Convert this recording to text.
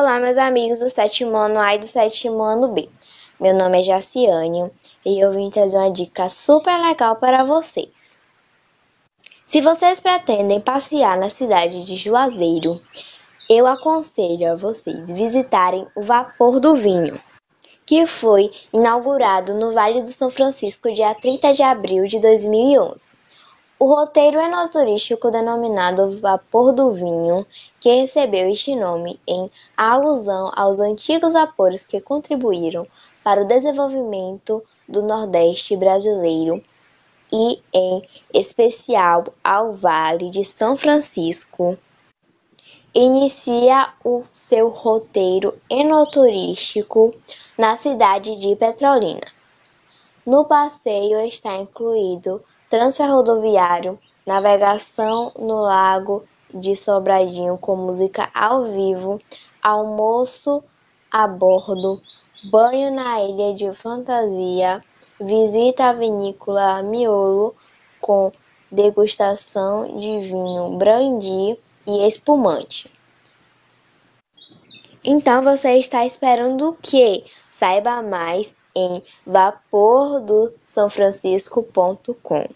Olá, meus amigos do sétimo ano A e do sétimo ano B. Meu nome é Jaciane e eu vim trazer uma dica super legal para vocês. Se vocês pretendem passear na cidade de Juazeiro, eu aconselho a vocês visitarem o Vapor do Vinho, que foi inaugurado no Vale do São Francisco dia 30 de abril de 2011. O roteiro enoturístico denominado Vapor do Vinho, que recebeu este nome em alusão aos antigos vapores que contribuíram para o desenvolvimento do Nordeste brasileiro e, em especial, ao Vale de São Francisco, inicia o seu roteiro enoturístico na cidade de Petrolina. No passeio está incluído transferrodoviário, navegação no Lago de Sobradinho com música ao vivo, almoço a bordo, banho na Ilha de Fantasia, visita à vinícola Miolo com degustação de vinho brandy e espumante. Então você está esperando o quê? Saiba mais em vapordosãofrancisco.com.